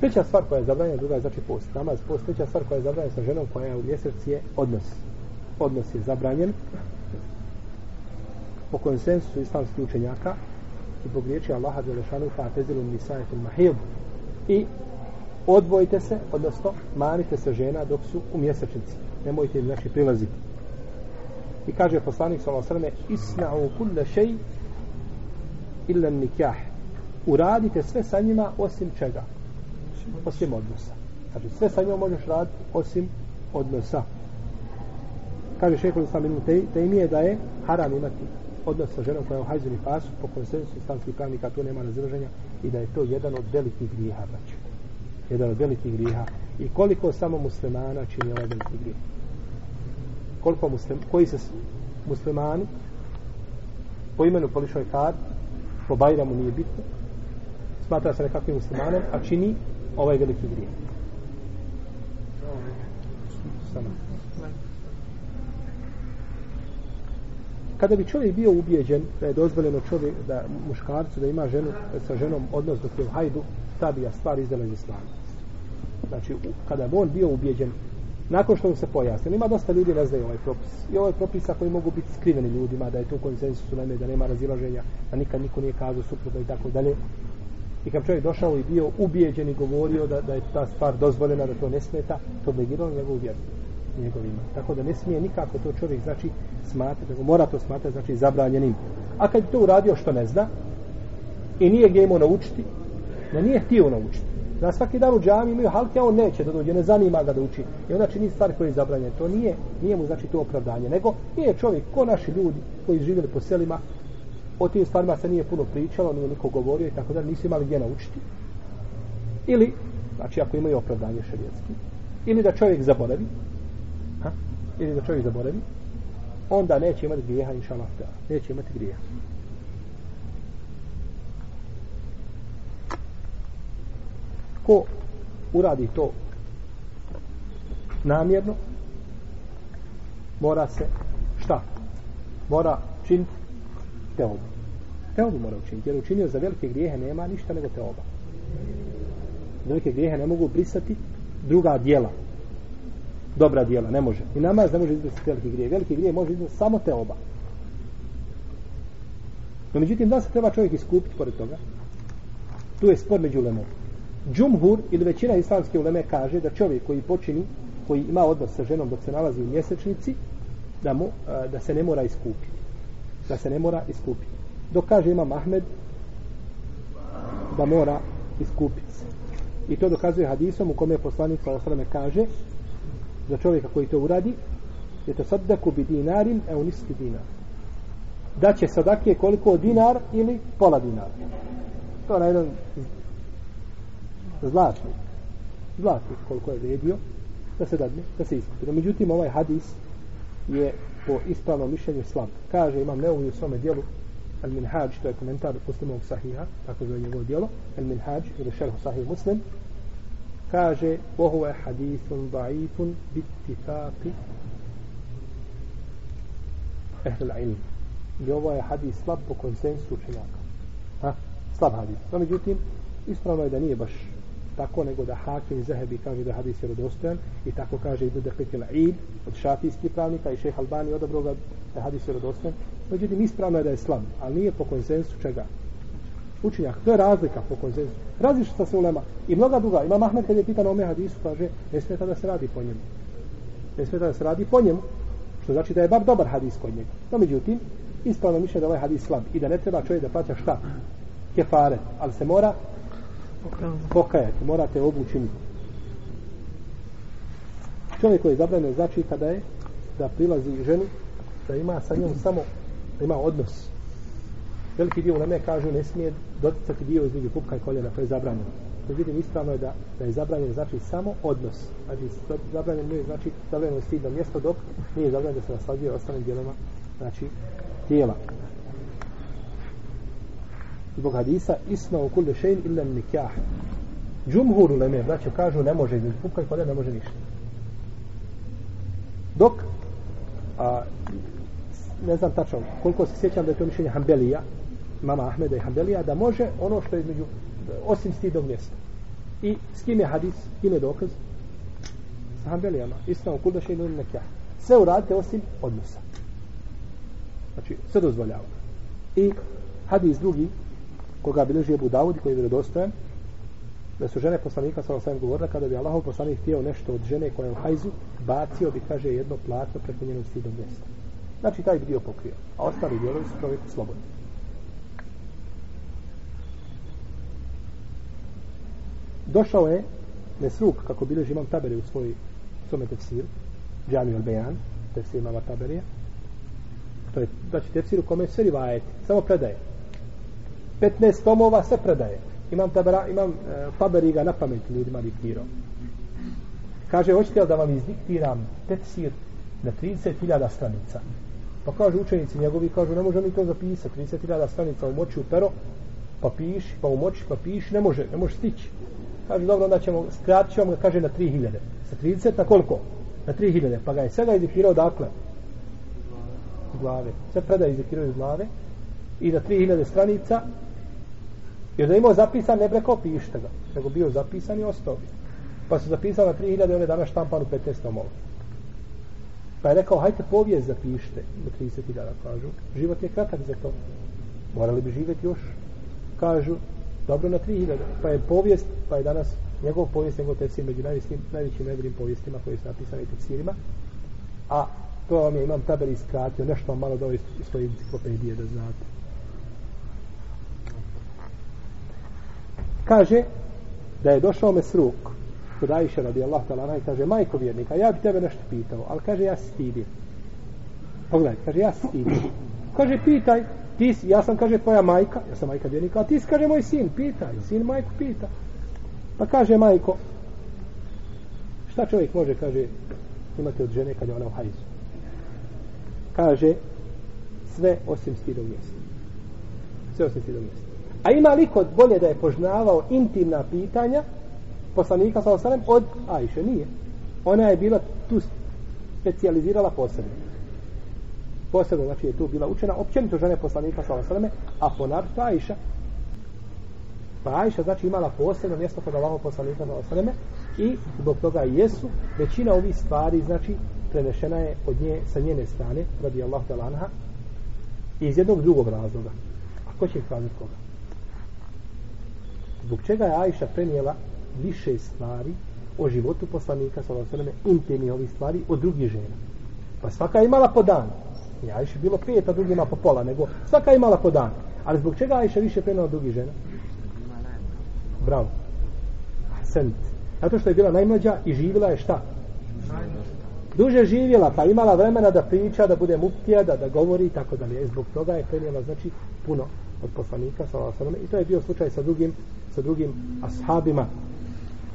Treća stvar koja je zabranjena, druga je znači post. Namaz post, treća stvar koja je zabranjena sa ženom koja je u mjeseci je odnos. Odnos je zabranjen po konsensusu islamskih učenjaka i po riječi Allaha Đelešanu fa tezilu nisajetul mahil i odvojite se, odnosno manite se žena dok su u mjesečnici. Nemojte im znači prilaziti. I kaže poslanik sallallahu alejhi ve selleme isna'u kulla shay illa nikah. Uradite sve sa njima osim čega? Osim odnosa. Znači sve sa njom možeš raditi osim odnosa. Kaže šehol islam ibn Taymiye da je haram imati odnos sa ženom koja je u hajzuni pasu po konsensu islamskih pravnika to nema razilaženja i da je to jedan od velikih grijeha znači. jedan od velikih grijeha i koliko samo muslimana čini ovaj veliki grijeh koliko muslim, koji se muslimani po imenu po lišoj kad po Bajramu nije bitno smatra se nekakvim muslimanom a čini ovaj veliki grijeh. Samo. Kada bi čovjek bio ubijeđen da je dozvoljeno čovjek da muškarcu da ima ženu sa ženom odnos dok je u hajdu ta bi ja stvar izdala iz islama. Znači kada bi on bio ubijeđen nakon što mu se pojasni ima dosta ljudi ne znaju ovaj propis i ovaj propisa koji mogu biti skriveni ljudima da je to konsensus u da nema razilaženja da nikad niko nije kazao suprotno i tako dalje i kad čovjek došao i bio ubijeđen i govorio da, da je ta stvar dozvoljena da to ne smeta to negiralo njegovu vjeru njegovima. Tako da ne smije nikako to čovjek znači smatra, nego mora to smatrati znači zabranjenim. A kad to uradio što ne zna i nije gdje imao naučiti, da nije htio naučiti. Na svaki dan u džami imaju halke, a on neće da dođe, ne zanima ga da uči. I onda čini stvari koje je zabranjene. To nije, nije mu znači to opravdanje, nego nije čovjek ko naši ljudi koji živjeli po selima, o tim stvarima se nije puno pričalo, nije niko govorio i tako da nisu imali gdje naučiti. Ili, znači ako imaju opravdanje šarijetski, ili da čovjek zaboravi, ha? ili da čovjek zaboravi, onda neće imati grijeha, inša Allah, neće imati grijeha. Ko uradi to namjerno, mora se, šta? Mora činiti teobu. Teobu mora učiniti, jer učinio za velike grijehe nema ništa nego teoba. Velike grijehe ne mogu brisati druga dijela, dobra dijela, ne može. I namaz ne može izbrisati veliki grije. Veliki grije može izbrisati samo teoba. No, međutim, da se treba čovjek iskupiti pored toga? Tu je spor među ulemom. Džumhur ili većina islamske uleme kaže da čovjek koji počini, koji ima odnos sa ženom dok se nalazi u mjesečnici, da, mu, da se ne mora iskupiti. Da se ne mora iskupiti. Dok kaže ima Mahmed, da mora iskupiti se. I to dokazuje hadisom u kome je poslanik sa osrame kaže za čovjeka koji to uradi je to sadaku bi dinarin e uniski dinar da će sadake koliko dinar ili pola dinara to na jedan zlatnik. Zlatnik koliko je vredio da se dadne, da se iskupi no, međutim ovaj hadis je po ispravnom mišljenju slab kaže imam neuvi u svome dijelu al minhaj to je komentar muslimovog sahiha tako zove njegovo dijelo al minhaj ili šerhu sahih muslim kaže وهو حديث ضعيف باتفاق اهل العلم i ovo je hadis slab po konsensu učenjaka ha? slab hadis no međutim ispravno je da nije baš tako nego da Hakim i Zahebi kaže da hadis je rodostojan i tako kaže i Bude Fikil od šafijskih pravnika i šeha Albani odabro ga da hadis je rodostojan međutim ispravno je da je slab ali nije po konsensu čega učenjak. To je razlika po konsensu. Različita se ulema. I mnoga druga. Ima Mahmed kad je pitan o ome hadisu, kaže, ne smeta da se radi po njemu. Ne smeta da se radi po njemu. Što znači da je bar dobar hadis kod njega. No, međutim, ispravno mišlja da ovaj hadis slab. I da ne treba čovjek da plaća šta? Kefare. Ali se mora pokajati. Morate obučiniti. Čovjek koji je zabranjen znači kada je da prilazi ženu, da ima sa njom samo, da ima odnos veliki dio uleme kažu ne smije doticati dio između pupka i koljena, to je zabranjeno. Međutim, ispravno je da, da je zabranjeno znači samo odnos. Znači, zabranjeno nije znači zabranjeno stidno mjesto dok nije zabranjeno da se naslađuje ostalim dijelama znači tijela. Zbog hadisa isma u kulli šein illa nikah. Džumhur uleme, braćo kažu ne može između pupka i kolja ne može ništa. Dok a, ne znam tačno koliko se sjećam da je to mišljenje Hanbelija mama Ahmeda i Hanbelija da može ono što je između osim stidog mjesta I s kim je hadis? S kim je dokaz? Sa Hanbelijama. Islam kuda še illa nikah Sve uradite osim odnosa. Znači, sve dozvoljava. I hadis drugi, koga bilježi Ebu Dawud koji je vjerodostojan, da su žene poslanika sa osam govorila kada bi Allahov poslanik htio nešto od žene koja je u hajzu, bacio bi, kaže, jedno platno preko njenog stidom mjesta. Znači, taj bi dio pokrio. A ostali dijelovi su čovjeku slobodni. Došao je Mesruk, kako bilježi imam tabere u svoj svome tefsiru, Džami al-Bejan, tefsir imama taberija. To je, znači, tefsir u kome sve rivajeti, samo predaje. 15 tomova sve predaje. Imam tabera, imam e, taberi ga na pamet ljudima diktirao. Kaže, hoćete li da vam izdiktiram tefsir na 30.000 stranica? Pa kažu učenici njegovi, kažu, ne može mi to zapisati, 30.000 stranica u moći u pero, pa piši, pa u moći, pa piši, ne može, ne može stići. Kaže, dobro, onda ćemo, skratit ćemo ga, kaže, na 3000. Sa 30 na koliko? Na 3000. Pa ga je svega izdiktirao, dakle, iz glave. Sve predaje izdiktirao iz glave. I na 3000 stranica, jer da imao zapisan, ne breko, pišite ga. Nego bio zapisan i ostao bi. Pa su zapisali na 3000, ove štampan štampanu 15 tomova. Pa je rekao, hajte povijest zapišite, do 30.000 kažu. Život je kratak za to. Morali bi živjeti još, kažu, dobro na 3000. Pa je povijest, pa je danas njegov povijest, njegov tefsir među najvećim, najvećim najboljim povijestima koji su napisani tefsirima. A to vam je imam taber iskratio, nešto malo do iz svoje enciklopedije da znate. Kaže da je došao Mesruk kod Aisha radi Allah talana i kaže majko vjernika, ja bi tebe nešto pitao, ali kaže ja stidim. Pogledaj, kaže ja stidim. Kaže pitaj, ti si, ja sam kaže tvoja majka, ja sam majka vjernika, a ti si kaže moj sin, pitaj, sin majku pita. Pa kaže majko, šta čovjek može, kaže, imate od žene kad je ona u hajzu. Kaže, sve osim stidog mjesta. Sve osim stidog mjesta. A ima li kod bolje da je poznavao intimna pitanja poslanika sa osanem od Ajše? Nije. Ona je bila tu specijalizirala posebno. Posebno, znači je tu bila učena općenito žene poslanika sa osaneme, a ponarto Ajša. Pa Ajša znači imala posebno mjesto kod Allahov poslanika sa osaneme i zbog toga jesu većina ovih stvari znači prenešena je od nje sa njene strane radi Allah talanha iz jednog drugog razloga. A ko će ih kazati koga? Zbog čega je Ajša prenijela više stvari o životu poslanika sa ve intimni ovih stvari od drugih žena. Pa svaka je imala po dan. I Ajša bilo pet, a drugima po pola, nego svaka je imala po dan. Ali zbog čega Ajša više prenijela od drugih žena? Bravo. Sent. Zato što je bila najmlađa i živjela je šta? Duže živjela, pa imala vremena da priča, da bude muftija, da, da govori i tako dalje. E, zbog toga je prenijela, znači, puno od poslanika sa osreme. I to je bio slučaj sa drugim, sa drugim ashabima